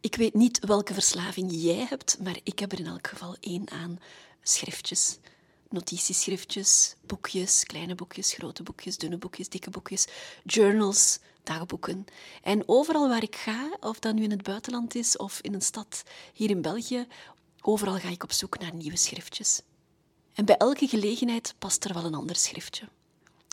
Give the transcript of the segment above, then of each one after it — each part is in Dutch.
Ik weet niet welke verslaving jij hebt, maar ik heb er in elk geval één aan schriftjes. Notitieschriftjes, boekjes, kleine boekjes, grote boekjes, dunne boekjes, dikke boekjes, journals, dagboeken. En overal waar ik ga, of dat nu in het buitenland is of in een stad hier in België, overal ga ik op zoek naar nieuwe schriftjes. En bij elke gelegenheid past er wel een ander schriftje.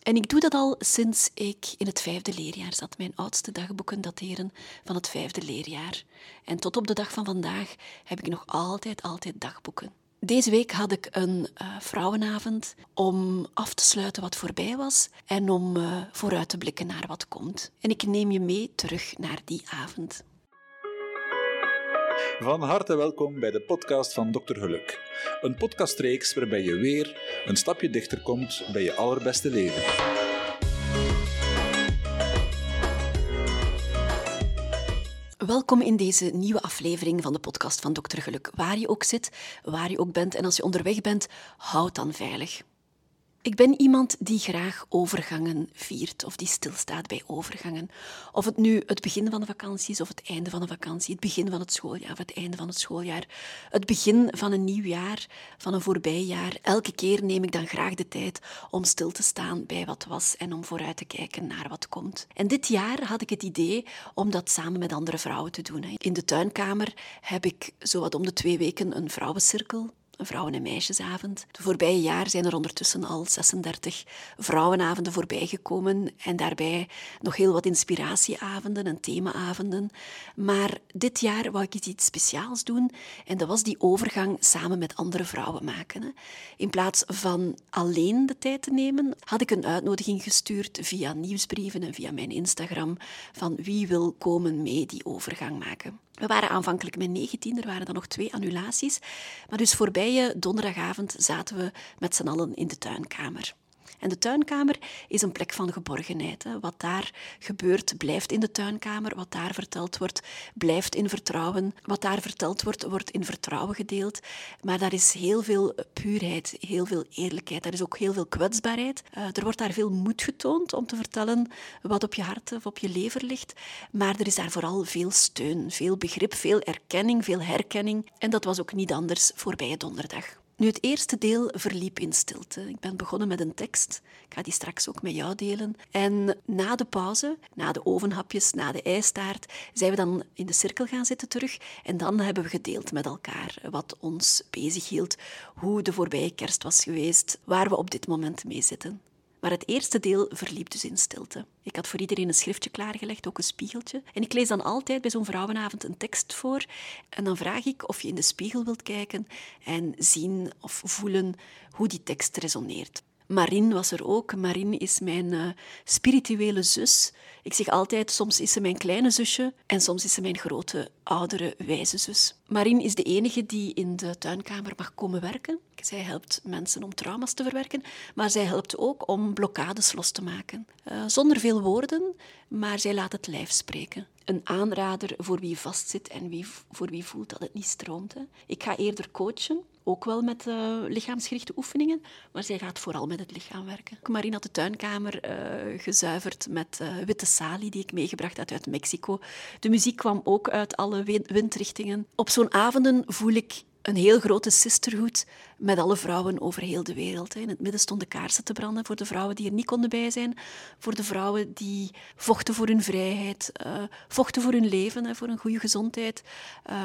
En ik doe dat al sinds ik in het vijfde leerjaar zat. Mijn oudste dagboeken dateren van het vijfde leerjaar. En tot op de dag van vandaag heb ik nog altijd, altijd dagboeken. Deze week had ik een uh, vrouwenavond om af te sluiten wat voorbij was en om uh, vooruit te blikken naar wat komt. En ik neem je mee terug naar die avond. Van harte welkom bij de podcast van Dr. Geluk. Een podcastreeks waarbij je weer een stapje dichter komt bij je allerbeste leven. Welkom in deze nieuwe aflevering van de podcast van Dr. Geluk. Waar je ook zit, waar je ook bent en als je onderweg bent, houd dan veilig. Ik ben iemand die graag overgangen viert of die stilstaat bij overgangen. Of het nu het begin van de vakantie is of het einde van de vakantie, het begin van het schooljaar of het einde van het schooljaar, het begin van een nieuw jaar, van een voorbij jaar. Elke keer neem ik dan graag de tijd om stil te staan bij wat was en om vooruit te kijken naar wat komt. En dit jaar had ik het idee om dat samen met andere vrouwen te doen. In de tuinkamer heb ik zowat om de twee weken een vrouwencirkel een vrouwen- en meisjesavond. De voorbije jaar zijn er ondertussen al 36 vrouwenavonden voorbijgekomen en daarbij nog heel wat inspiratieavonden en themaavonden. Maar dit jaar wou ik iets speciaals doen en dat was die overgang samen met andere vrouwen maken. In plaats van alleen de tijd te nemen, had ik een uitnodiging gestuurd via nieuwsbrieven en via mijn Instagram van wie wil komen mee die overgang maken. We waren aanvankelijk met 19, er waren dan nog twee annulaties. Maar dus voorbije donderdagavond zaten we met z'n allen in de tuinkamer. En de tuinkamer is een plek van geborgenheid. Hè. Wat daar gebeurt, blijft in de tuinkamer. Wat daar verteld wordt, blijft in vertrouwen. Wat daar verteld wordt, wordt in vertrouwen gedeeld. Maar daar is heel veel puurheid, heel veel eerlijkheid. Er is ook heel veel kwetsbaarheid. Uh, er wordt daar veel moed getoond om te vertellen wat op je hart of op je lever ligt. Maar er is daar vooral veel steun, veel begrip, veel erkenning, veel herkenning. En dat was ook niet anders voorbij donderdag. Nu, het eerste deel verliep in stilte. Ik ben begonnen met een tekst. Ik ga die straks ook met jou delen. En na de pauze, na de ovenhapjes, na de ijstaart, zijn we dan in de cirkel gaan zitten terug. En dan hebben we gedeeld met elkaar wat ons bezighield, hoe de voorbije kerst was geweest, waar we op dit moment mee zitten. Maar het eerste deel verliep dus in stilte. Ik had voor iedereen een schriftje klaargelegd, ook een spiegeltje. En ik lees dan altijd bij zo'n vrouwenavond een tekst voor. En dan vraag ik of je in de spiegel wilt kijken en zien of voelen hoe die tekst resoneert. Marine was er ook. Marine is mijn uh, spirituele zus. Ik zeg altijd, soms is ze mijn kleine zusje en soms is ze mijn grote, oudere, wijze zus. Marine is de enige die in de tuinkamer mag komen werken. Zij helpt mensen om trauma's te verwerken, maar zij helpt ook om blokkades los te maken. Uh, zonder veel woorden, maar zij laat het lijf spreken. Een aanrader voor wie vastzit en wie, voor wie voelt dat het niet stroomt. Hè. Ik ga eerder coachen, ook wel met uh, lichaamsgerichte oefeningen, maar zij gaat vooral met het lichaam werken. Marine had de tuinkamer uh, gezuiverd met witte salie die ik meegebracht had uit Mexico. De muziek kwam ook uit alle windrichtingen. Op zo'n avonden voel ik een heel grote sisterhood met alle vrouwen over heel de wereld. In het midden stonden kaarsen te branden voor de vrouwen die er niet konden bij zijn, voor de vrouwen die vochten voor hun vrijheid, uh, vochten voor hun leven, voor een goede gezondheid,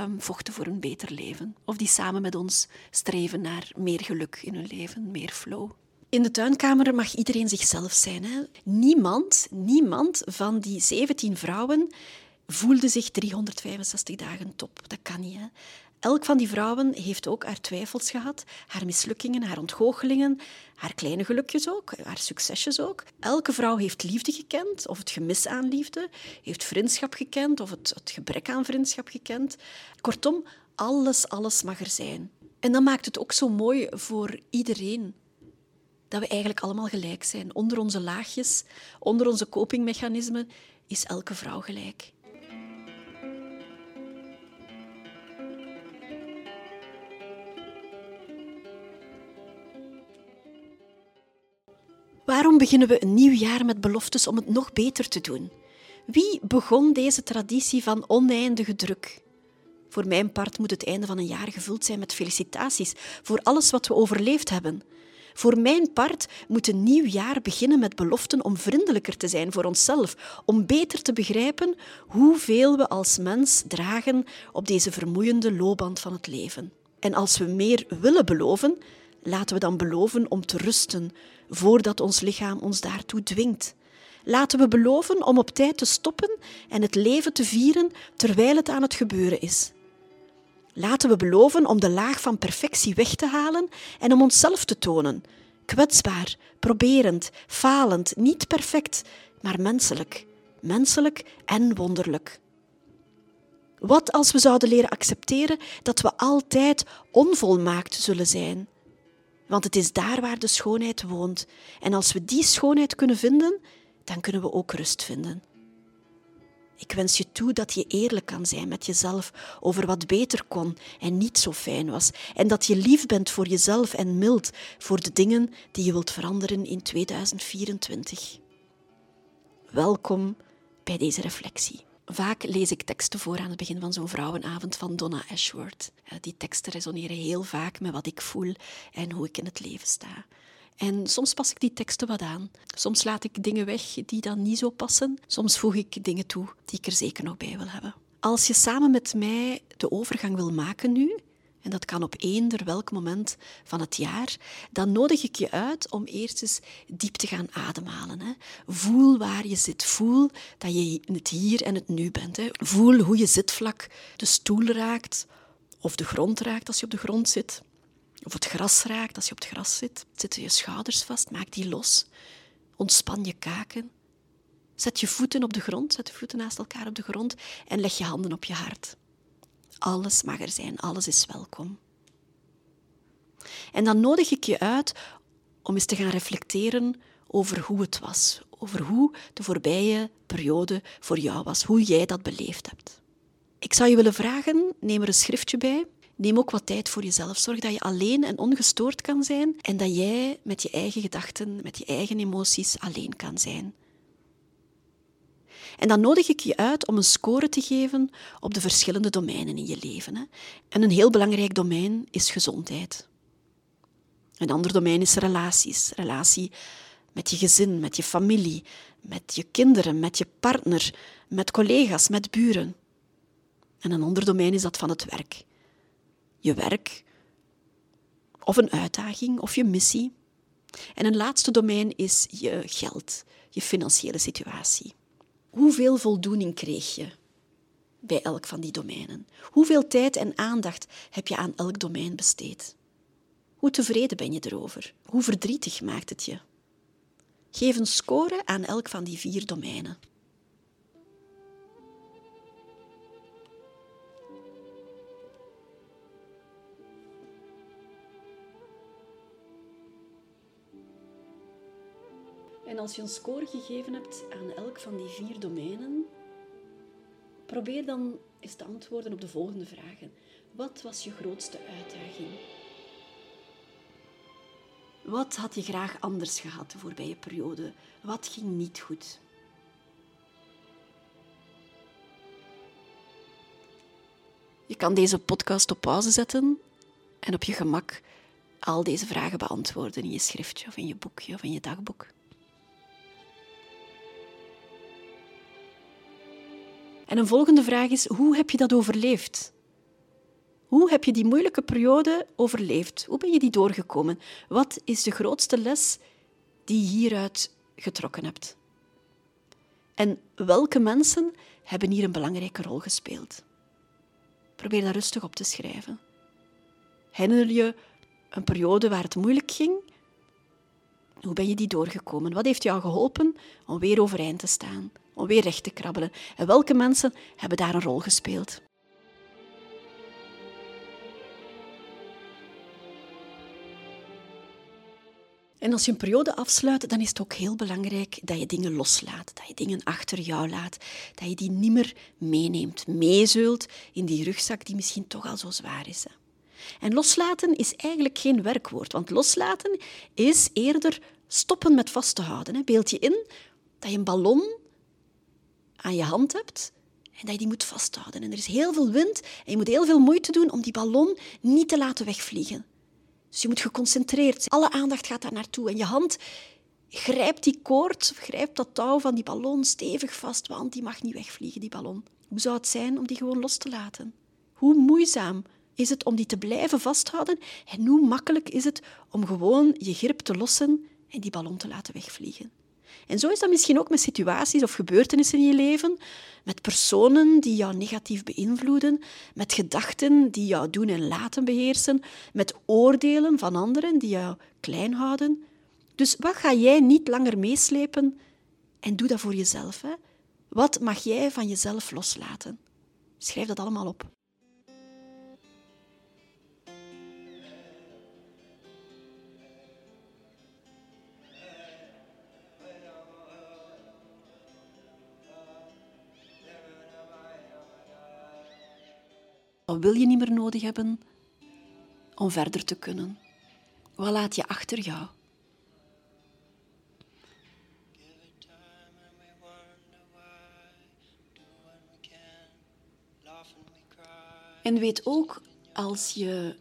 um, vochten voor een beter leven. Of die samen met ons streven naar meer geluk in hun leven, meer flow. In de tuinkamer mag iedereen zichzelf zijn. Hè? Niemand, niemand van die 17 vrouwen voelde zich 365 dagen top. Dat kan niet. Hè? Elk van die vrouwen heeft ook haar twijfels gehad, haar mislukkingen, haar ontgoochelingen, haar kleine gelukjes ook, haar succesjes ook. Elke vrouw heeft liefde gekend, of het gemis aan liefde, heeft vriendschap gekend, of het, het gebrek aan vriendschap gekend. Kortom, alles, alles mag er zijn. En dat maakt het ook zo mooi voor iedereen. Dat we eigenlijk allemaal gelijk zijn. Onder onze laagjes, onder onze copingmechanismen, is elke vrouw gelijk. Waarom beginnen we een nieuw jaar met beloftes om het nog beter te doen? Wie begon deze traditie van oneindige druk? Voor mijn part moet het einde van een jaar gevuld zijn met felicitaties voor alles wat we overleefd hebben. Voor mijn part moet een nieuw jaar beginnen met beloften om vriendelijker te zijn voor onszelf, om beter te begrijpen hoeveel we als mens dragen op deze vermoeiende loopband van het leven. En als we meer willen beloven, laten we dan beloven om te rusten voordat ons lichaam ons daartoe dwingt. Laten we beloven om op tijd te stoppen en het leven te vieren terwijl het aan het gebeuren is. Laten we beloven om de laag van perfectie weg te halen en om onszelf te tonen. Kwetsbaar, proberend, falend, niet perfect, maar menselijk. Menselijk en wonderlijk. Wat als we zouden leren accepteren dat we altijd onvolmaakt zullen zijn? Want het is daar waar de schoonheid woont. En als we die schoonheid kunnen vinden, dan kunnen we ook rust vinden. Ik wens je toe dat je eerlijk kan zijn met jezelf over wat beter kon en niet zo fijn was. En dat je lief bent voor jezelf en mild voor de dingen die je wilt veranderen in 2024. Welkom bij deze reflectie. Vaak lees ik teksten voor aan het begin van zo'n vrouwenavond van Donna Ashworth. Die teksten resoneren heel vaak met wat ik voel en hoe ik in het leven sta. En soms pas ik die teksten wat aan. Soms laat ik dingen weg die dan niet zo passen. Soms voeg ik dingen toe die ik er zeker nog bij wil hebben. Als je samen met mij de overgang wil maken nu, en dat kan op eender welk moment van het jaar, dan nodig ik je uit om eerst eens diep te gaan ademhalen. Hè. Voel waar je zit. Voel dat je het hier en het nu bent. Hè. Voel hoe je zitvlak de stoel raakt of de grond raakt als je op de grond zit. Of het gras raakt als je op het gras zit. Zitten je schouders vast, maak die los. Ontspan je kaken. Zet je voeten op de grond, zet de voeten naast elkaar op de grond en leg je handen op je hart. Alles mag er zijn, alles is welkom. En dan nodig ik je uit om eens te gaan reflecteren over hoe het was, over hoe de voorbije periode voor jou was, hoe jij dat beleefd hebt. Ik zou je willen vragen, neem er een schriftje bij Neem ook wat tijd voor jezelf. Zorg dat je alleen en ongestoord kan zijn en dat jij met je eigen gedachten, met je eigen emoties alleen kan zijn. En dan nodig ik je uit om een score te geven op de verschillende domeinen in je leven. En een heel belangrijk domein is gezondheid. Een ander domein is relaties. Relatie met je gezin, met je familie, met je kinderen, met je partner, met collega's, met buren. En een ander domein is dat van het werk je werk, of een uitdaging of je missie. En een laatste domein is je geld, je financiële situatie. Hoeveel voldoening kreeg je bij elk van die domeinen? Hoeveel tijd en aandacht heb je aan elk domein besteed? Hoe tevreden ben je erover? Hoe verdrietig maakt het je? Geef een score aan elk van die vier domeinen. Als je een score gegeven hebt aan elk van die vier domeinen, probeer dan eens te antwoorden op de volgende vragen. Wat was je grootste uitdaging? Wat had je graag anders gehad de voorbije periode? Wat ging niet goed? Je kan deze podcast op pauze zetten en op je gemak al deze vragen beantwoorden in je schriftje of in je boekje of in je dagboek. En een volgende vraag is: hoe heb je dat overleefd? Hoe heb je die moeilijke periode overleefd? Hoe ben je die doorgekomen? Wat is de grootste les die je hieruit getrokken hebt? En welke mensen hebben hier een belangrijke rol gespeeld? Probeer dat rustig op te schrijven. Herinner je een periode waar het moeilijk ging? Hoe ben je die doorgekomen? Wat heeft jou geholpen om weer overeind te staan? om weer recht te krabbelen. En welke mensen hebben daar een rol gespeeld? En als je een periode afsluit, dan is het ook heel belangrijk dat je dingen loslaat, dat je dingen achter jou laat, dat je die niet meer meeneemt, meezult in die rugzak die misschien toch al zo zwaar is. En loslaten is eigenlijk geen werkwoord, want loslaten is eerder stoppen met vast te houden. Beeld je in dat je een ballon aan je hand hebt En dat je die moet vasthouden. En er is heel veel wind en je moet heel veel moeite doen om die ballon niet te laten wegvliegen. Dus je moet geconcentreerd zijn. Alle aandacht gaat daar naartoe. En je hand grijpt die koord, grijpt dat touw van die ballon stevig vast, want die mag niet wegvliegen, die ballon. Hoe zou het zijn om die gewoon los te laten? Hoe moeizaam is het om die te blijven vasthouden en hoe makkelijk is het om gewoon je grip te lossen en die ballon te laten wegvliegen? En zo is dat misschien ook met situaties of gebeurtenissen in je leven, met personen die jou negatief beïnvloeden, met gedachten die jou doen en laten beheersen, met oordelen van anderen die jou klein houden. Dus wat ga jij niet langer meeslepen en doe dat voor jezelf? Hè? Wat mag jij van jezelf loslaten? Schrijf dat allemaal op. Wat wil je niet meer nodig hebben om verder te kunnen? Wat laat je achter jou? En weet ook, als je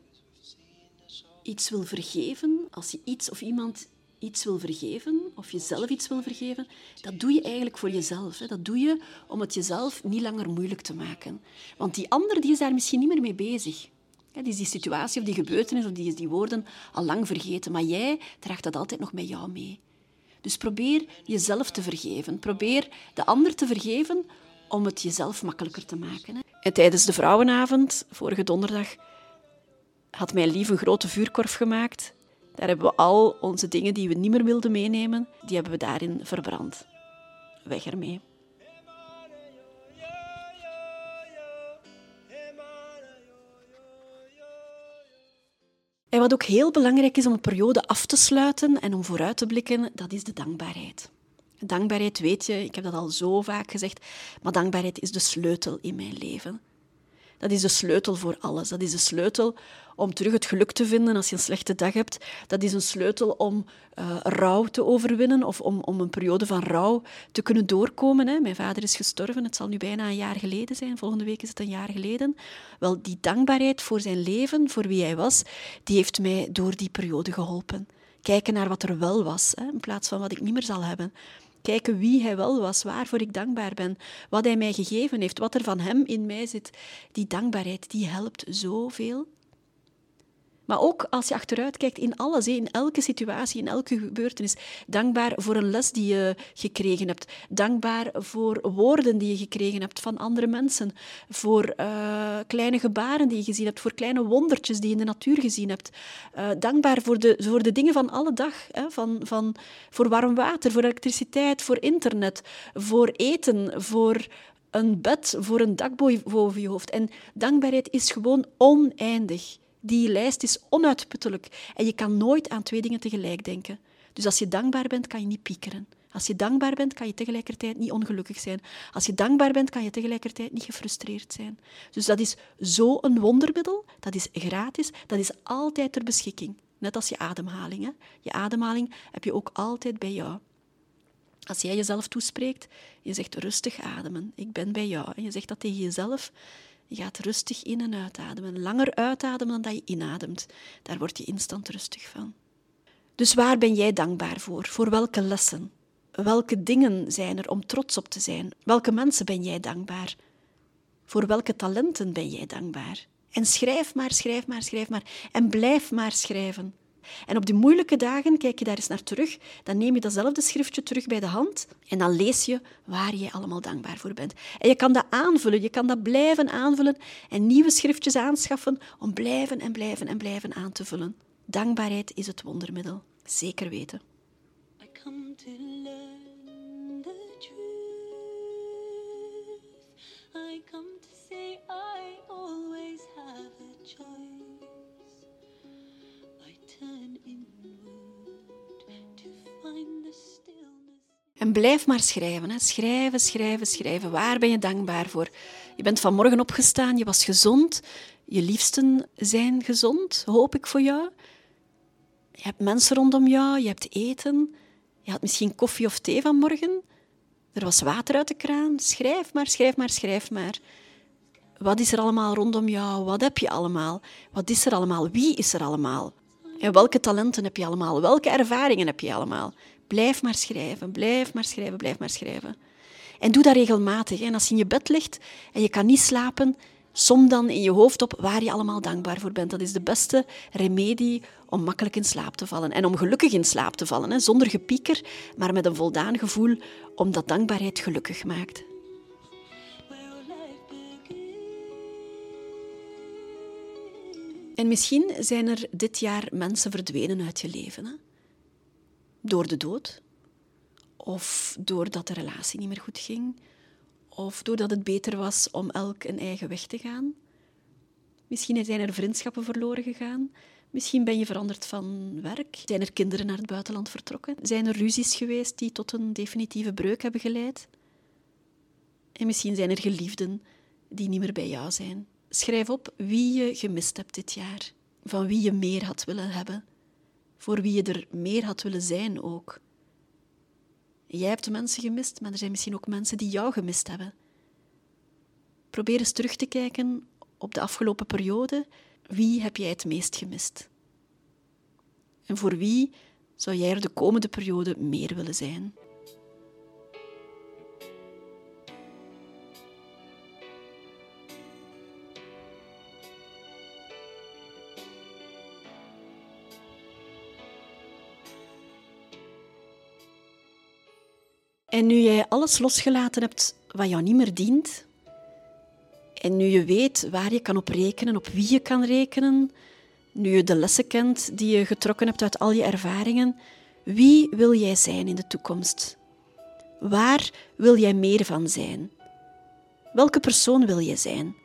iets wil vergeven, als je iets of iemand iets wil vergeven, of jezelf iets wil vergeven, dat doe je eigenlijk voor jezelf. Hè. Dat doe je om het jezelf niet langer moeilijk te maken. Want die ander die is daar misschien niet meer mee bezig. Die is die situatie of die gebeurtenis of die is die woorden al lang vergeten. Maar jij draagt dat altijd nog met jou mee. Dus probeer jezelf te vergeven. Probeer de ander te vergeven om het jezelf makkelijker te maken. En tijdens de vrouwenavond, vorige donderdag, had mijn lief een grote vuurkorf gemaakt daar hebben we al onze dingen die we niet meer wilden meenemen, die hebben we daarin verbrand. Weg ermee. En wat ook heel belangrijk is om een periode af te sluiten en om vooruit te blikken, dat is de dankbaarheid. Dankbaarheid, weet je, ik heb dat al zo vaak gezegd, maar dankbaarheid is de sleutel in mijn leven. Dat is de sleutel voor alles. Dat is de sleutel om terug het geluk te vinden als je een slechte dag hebt. Dat is een sleutel om uh, rouw te overwinnen of om, om een periode van rouw te kunnen doorkomen. Hè. Mijn vader is gestorven, het zal nu bijna een jaar geleden zijn. Volgende week is het een jaar geleden. Wel, die dankbaarheid voor zijn leven, voor wie hij was, die heeft mij door die periode geholpen. Kijken naar wat er wel was, hè, in plaats van wat ik niet meer zal hebben. Kijken wie hij wel was, waarvoor ik dankbaar ben, wat hij mij gegeven heeft, wat er van hem in mij zit. Die dankbaarheid, die helpt zoveel. Maar ook als je achteruit kijkt in alles, in elke situatie, in elke gebeurtenis. Dankbaar voor een les die je gekregen hebt. Dankbaar voor woorden die je gekregen hebt van andere mensen. Voor uh, kleine gebaren die je gezien hebt. Voor kleine wondertjes die je in de natuur gezien hebt. Uh, dankbaar voor de, voor de dingen van alle dag. Hè, van, van, voor warm water, voor elektriciteit, voor internet, voor eten, voor een bed, voor een dak boven je hoofd. En dankbaarheid is gewoon oneindig. Die lijst is onuitputtelijk en je kan nooit aan twee dingen tegelijk denken. Dus als je dankbaar bent, kan je niet piekeren. Als je dankbaar bent, kan je tegelijkertijd niet ongelukkig zijn. Als je dankbaar bent, kan je tegelijkertijd niet gefrustreerd zijn. Dus dat is zo'n wondermiddel, dat is gratis, dat is altijd ter beschikking. Net als je ademhaling. Hè? Je ademhaling heb je ook altijd bij jou. Als jij jezelf toespreekt, je zegt rustig ademen, ik ben bij jou. En je zegt dat tegen jezelf, je gaat rustig in- en uitademen. Langer uitademen dan dat je inademt. Daar word je instant rustig van. Dus waar ben jij dankbaar voor? Voor welke lessen? Welke dingen zijn er om trots op te zijn? Welke mensen ben jij dankbaar? Voor welke talenten ben jij dankbaar? En schrijf maar, schrijf maar, schrijf maar. En blijf maar schrijven. En op die moeilijke dagen kijk je daar eens naar terug. Dan neem je datzelfde schriftje terug bij de hand en dan lees je waar je allemaal dankbaar voor bent. En je kan dat aanvullen, je kan dat blijven aanvullen en nieuwe schriftjes aanschaffen om blijven en blijven en blijven aan te vullen. Dankbaarheid is het wondermiddel. Zeker weten. En blijf maar schrijven. Hè. Schrijven, schrijven, schrijven. Waar ben je dankbaar voor? Je bent vanmorgen opgestaan, je was gezond. Je liefsten zijn gezond, hoop ik voor jou. Je hebt mensen rondom jou, je hebt eten. Je had misschien koffie of thee vanmorgen. Er was water uit de kraan. Schrijf maar, schrijf maar, schrijf maar. Wat is er allemaal rondom jou? Wat heb je allemaal? Wat is er allemaal? Wie is er allemaal? En welke talenten heb je allemaal? Welke ervaringen heb je allemaal? Blijf maar schrijven, blijf maar schrijven, blijf maar schrijven. En doe dat regelmatig. En als je in je bed ligt en je kan niet slapen, som dan in je hoofd op waar je allemaal dankbaar voor bent. Dat is de beste remedie om makkelijk in slaap te vallen. En om gelukkig in slaap te vallen. Hè? Zonder gepieker, maar met een voldaan gevoel, omdat dankbaarheid gelukkig maakt. En misschien zijn er dit jaar mensen verdwenen uit je leven. Hè? Door de dood, of doordat de relatie niet meer goed ging, of doordat het beter was om elk een eigen weg te gaan. Misschien zijn er vriendschappen verloren gegaan. Misschien ben je veranderd van werk. Zijn er kinderen naar het buitenland vertrokken? Zijn er ruzies geweest die tot een definitieve breuk hebben geleid? En misschien zijn er geliefden die niet meer bij jou zijn. Schrijf op wie je gemist hebt dit jaar, van wie je meer had willen hebben, voor wie je er meer had willen zijn ook. Jij hebt mensen gemist, maar er zijn misschien ook mensen die jou gemist hebben. Probeer eens terug te kijken op de afgelopen periode. Wie heb jij het meest gemist? En voor wie zou jij er de komende periode meer willen zijn? En nu jij alles losgelaten hebt wat jou niet meer dient, en nu je weet waar je kan op rekenen, op wie je kan rekenen, nu je de lessen kent die je getrokken hebt uit al je ervaringen, wie wil jij zijn in de toekomst? Waar wil jij meer van zijn? Welke persoon wil je zijn?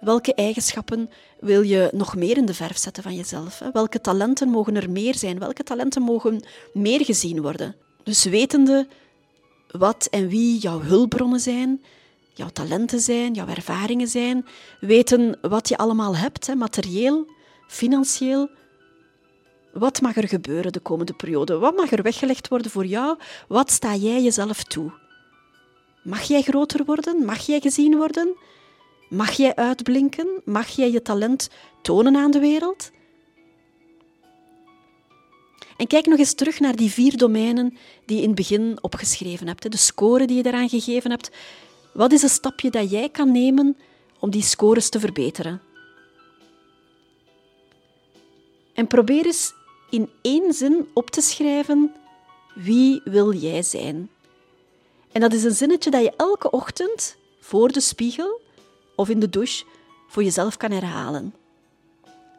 Welke eigenschappen wil je nog meer in de verf zetten van jezelf? Welke talenten mogen er meer zijn? Welke talenten mogen meer gezien worden? Dus wetende wat en wie jouw hulpbronnen zijn, jouw talenten zijn, jouw ervaringen zijn, weten wat je allemaal hebt, materieel, financieel. Wat mag er gebeuren de komende periode? Wat mag er weggelegd worden voor jou? Wat sta jij jezelf toe? Mag jij groter worden? Mag jij gezien worden? Mag jij uitblinken? Mag jij je talent tonen aan de wereld? En kijk nog eens terug naar die vier domeinen die je in het begin opgeschreven hebt. De score die je daaraan gegeven hebt. Wat is een stapje dat jij kan nemen om die scores te verbeteren? En probeer eens in één zin op te schrijven wie wil jij zijn. En dat is een zinnetje dat je elke ochtend voor de spiegel of in de douche voor jezelf kan herhalen.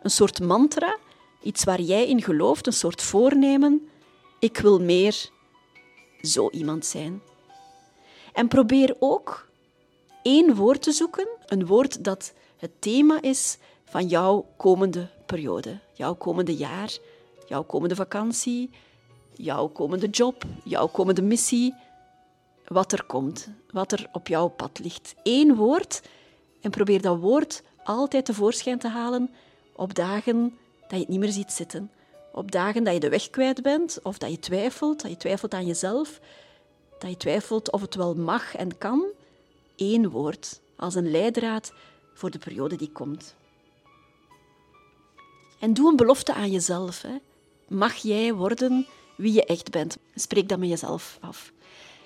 Een soort mantra Iets waar jij in gelooft, een soort voornemen. Ik wil meer zo iemand zijn. En probeer ook één woord te zoeken, een woord dat het thema is van jouw komende periode, jouw komende jaar, jouw komende vakantie, jouw komende job, jouw komende missie, wat er komt, wat er op jouw pad ligt. Eén woord en probeer dat woord altijd tevoorschijn te halen op dagen dat je het niet meer ziet zitten. Op dagen dat je de weg kwijt bent, of dat je twijfelt, dat je twijfelt aan jezelf, dat je twijfelt of het wel mag en kan, één woord als een leidraad voor de periode die komt. En doe een belofte aan jezelf. Hè. Mag jij worden wie je echt bent? Spreek dat met jezelf af.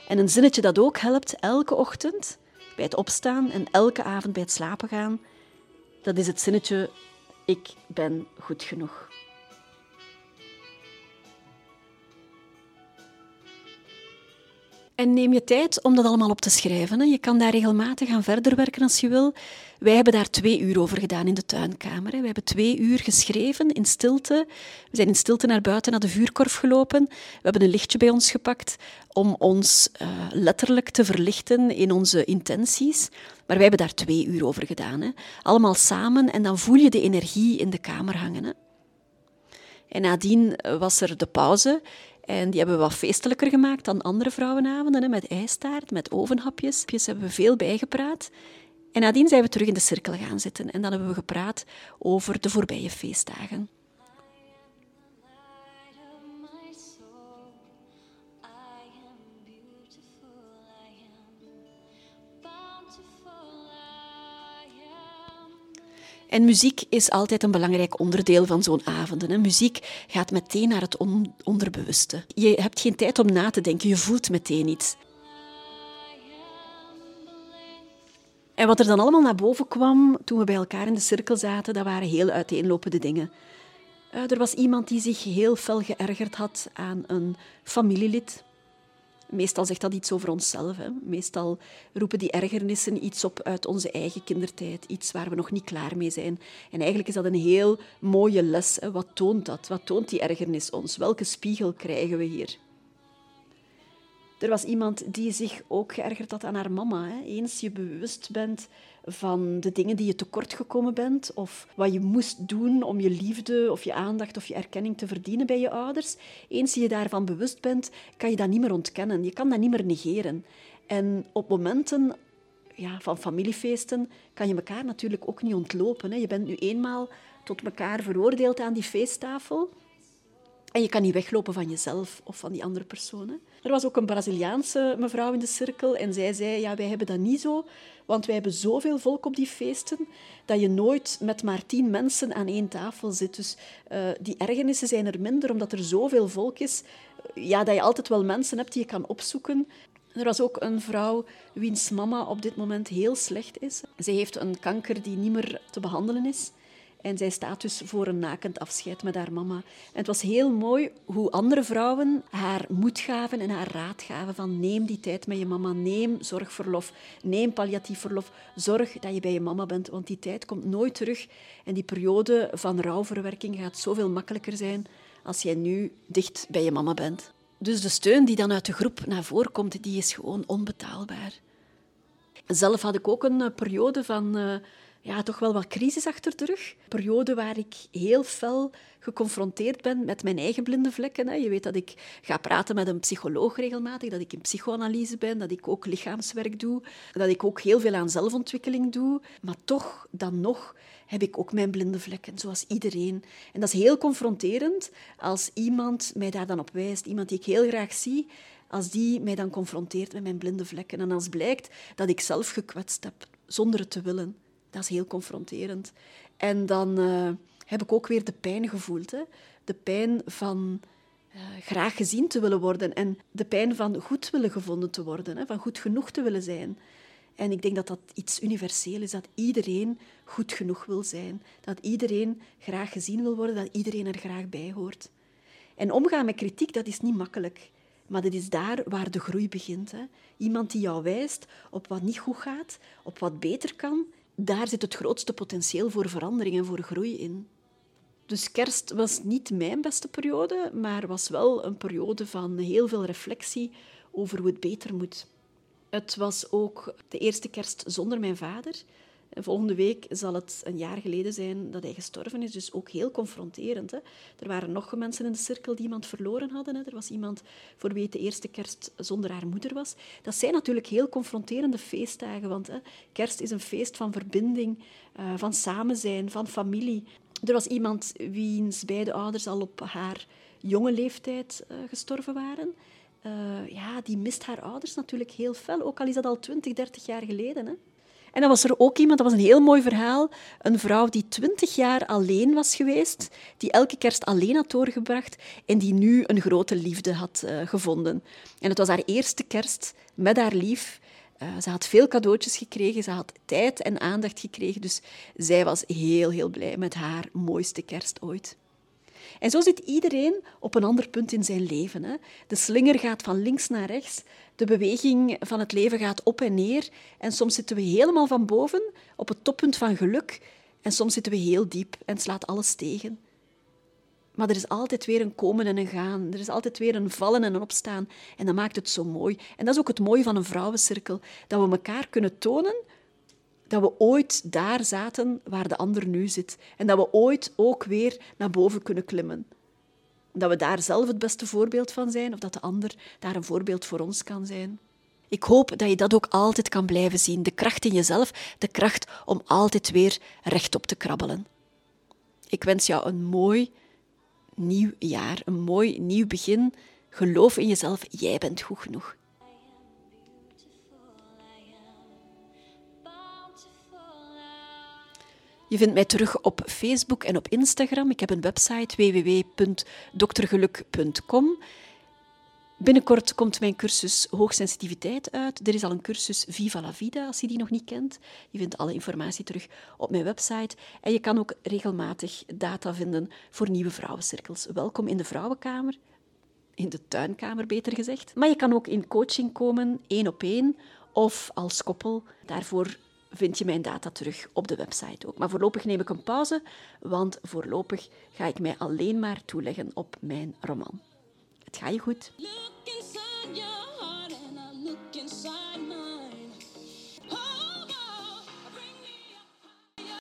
En een zinnetje dat ook helpt elke ochtend bij het opstaan en elke avond bij het slapen gaan, dat is het zinnetje ik ben goed genoeg. En neem je tijd om dat allemaal op te schrijven. Je kan daar regelmatig aan verder werken als je wil. Wij hebben daar twee uur over gedaan in de tuinkamer. We hebben twee uur geschreven in stilte. We zijn in stilte naar buiten, naar de vuurkorf gelopen. We hebben een lichtje bij ons gepakt om ons uh, letterlijk te verlichten in onze intenties. Maar wij hebben daar twee uur over gedaan. Hè. Allemaal samen en dan voel je de energie in de kamer hangen. Hè. En nadien was er de pauze en die hebben we wat feestelijker gemaakt dan andere vrouwenavonden, hè, met ijstaart, met ovenhapjes. Daar hebben we veel bijgepraat. En nadien zijn we terug in de cirkel gaan zitten en dan hebben we gepraat over de voorbije feestdagen. En muziek is altijd een belangrijk onderdeel van zo'n avonden. Muziek gaat meteen naar het onderbewuste. Je hebt geen tijd om na te denken, je voelt meteen iets. En wat er dan allemaal naar boven kwam toen we bij elkaar in de cirkel zaten, dat waren heel uiteenlopende dingen. Uh, er was iemand die zich heel fel geërgerd had aan een familielid. Meestal zegt dat iets over onszelf. Hè. Meestal roepen die ergernissen iets op uit onze eigen kindertijd. Iets waar we nog niet klaar mee zijn. En eigenlijk is dat een heel mooie les. Wat toont dat? Wat toont die ergernis ons? Welke spiegel krijgen we hier? Er was iemand die zich ook geërgerd had aan haar mama. Hè. Eens je bewust bent van de dingen die je tekort gekomen bent of wat je moest doen om je liefde of je aandacht of je erkenning te verdienen bij je ouders. Eens je daarvan bewust bent, kan je dat niet meer ontkennen. Je kan dat niet meer negeren. En op momenten ja, van familiefeesten kan je elkaar natuurlijk ook niet ontlopen. Hè. Je bent nu eenmaal tot elkaar veroordeeld aan die feesttafel. En je kan niet weglopen van jezelf of van die andere personen. Er was ook een Braziliaanse mevrouw in de cirkel en zij zei, ja, wij hebben dat niet zo, want wij hebben zoveel volk op die feesten dat je nooit met maar tien mensen aan één tafel zit. Dus uh, die ergernissen zijn er minder, omdat er zoveel volk is, ja, dat je altijd wel mensen hebt die je kan opzoeken. Er was ook een vrouw wiens mama op dit moment heel slecht is. Zij heeft een kanker die niet meer te behandelen is. En zij staat dus voor een nakend afscheid met haar mama. En het was heel mooi hoe andere vrouwen haar moed gaven en haar raad gaven van neem die tijd met je mama, neem zorgverlof, neem palliatief verlof, zorg dat je bij je mama bent, want die tijd komt nooit terug. En die periode van rouwverwerking gaat zoveel makkelijker zijn als jij nu dicht bij je mama bent. Dus de steun die dan uit de groep naar voren komt, die is gewoon onbetaalbaar. Zelf had ik ook een periode van... Ja, toch wel wat crisis achter de rug. Een periode waar ik heel fel geconfronteerd ben met mijn eigen blinde vlekken. Je weet dat ik ga praten met een psycholoog regelmatig, dat ik in psychoanalyse ben, dat ik ook lichaamswerk doe, dat ik ook heel veel aan zelfontwikkeling doe. Maar toch, dan nog, heb ik ook mijn blinde vlekken, zoals iedereen. En dat is heel confronterend als iemand mij daar dan op wijst, iemand die ik heel graag zie, als die mij dan confronteert met mijn blinde vlekken. En als blijkt dat ik zelf gekwetst heb, zonder het te willen. Dat is heel confronterend. En dan uh, heb ik ook weer de pijn gevoeld. Hè? De pijn van uh, graag gezien te willen worden en de pijn van goed willen gevonden te worden, hè? van goed genoeg te willen zijn. En ik denk dat dat iets universeel is, dat iedereen goed genoeg wil zijn, dat iedereen graag gezien wil worden, dat iedereen er graag bij hoort. En omgaan met kritiek, dat is niet makkelijk. Maar het is daar waar de groei begint. Hè. Iemand die jou wijst op wat niet goed gaat, op wat beter kan, daar zit het grootste potentieel voor verandering en voor groei in. Dus kerst was niet mijn beste periode, maar was wel een periode van heel veel reflectie over hoe het beter moet. Het was ook de eerste kerst zonder mijn vader. Volgende week zal het een jaar geleden zijn dat hij gestorven is, dus ook heel confronterend. Hè. Er waren nog mensen in de cirkel die iemand verloren hadden. Hè. Er was iemand voor wie het de eerste kerst zonder haar moeder was. Dat zijn natuurlijk heel confronterende feestdagen, want hè, kerst is een feest van verbinding, uh, van samen zijn, van familie. Er was iemand wiens beide ouders al op haar jonge leeftijd uh, gestorven waren. Uh, ja, die mist haar ouders natuurlijk heel fel, ook al is dat al 20, 30 jaar geleden. Hè. En dan was er ook iemand, dat was een heel mooi verhaal, een vrouw die twintig jaar alleen was geweest, die elke kerst alleen had doorgebracht en die nu een grote liefde had uh, gevonden. En het was haar eerste kerst met haar lief. Uh, ze had veel cadeautjes gekregen, ze had tijd en aandacht gekregen, dus zij was heel, heel blij met haar mooiste kerst ooit. En zo zit iedereen op een ander punt in zijn leven. Hè. De slinger gaat van links naar rechts, de beweging van het leven gaat op en neer. En soms zitten we helemaal van boven, op het toppunt van geluk. En soms zitten we heel diep en slaat alles tegen. Maar er is altijd weer een komen en een gaan. Er is altijd weer een vallen en een opstaan. En dat maakt het zo mooi. En dat is ook het mooie van een vrouwencirkel. Dat we elkaar kunnen tonen dat we ooit daar zaten waar de ander nu zit. En dat we ooit ook weer naar boven kunnen klimmen. Dat we daar zelf het beste voorbeeld van zijn, of dat de ander daar een voorbeeld voor ons kan zijn. Ik hoop dat je dat ook altijd kan blijven zien. De kracht in jezelf, de kracht om altijd weer rechtop te krabbelen. Ik wens jou een mooi nieuw jaar, een mooi nieuw begin. Geloof in jezelf, jij bent goed genoeg. Je vindt mij terug op Facebook en op Instagram. Ik heb een website www.doktergeluk.com. Binnenkort komt mijn cursus Hoogsensitiviteit uit. Er is al een cursus Viva la Vida, als je die nog niet kent. Je vindt alle informatie terug op mijn website. En je kan ook regelmatig data vinden voor nieuwe vrouwencirkels. Welkom in de Vrouwenkamer. In de tuinkamer, beter gezegd. Maar je kan ook in coaching komen, één op één, of als koppel. Daarvoor vind je mijn data terug op de website ook. Maar voorlopig neem ik een pauze, want voorlopig ga ik mij alleen maar toeleggen op mijn roman. Het gaat je goed.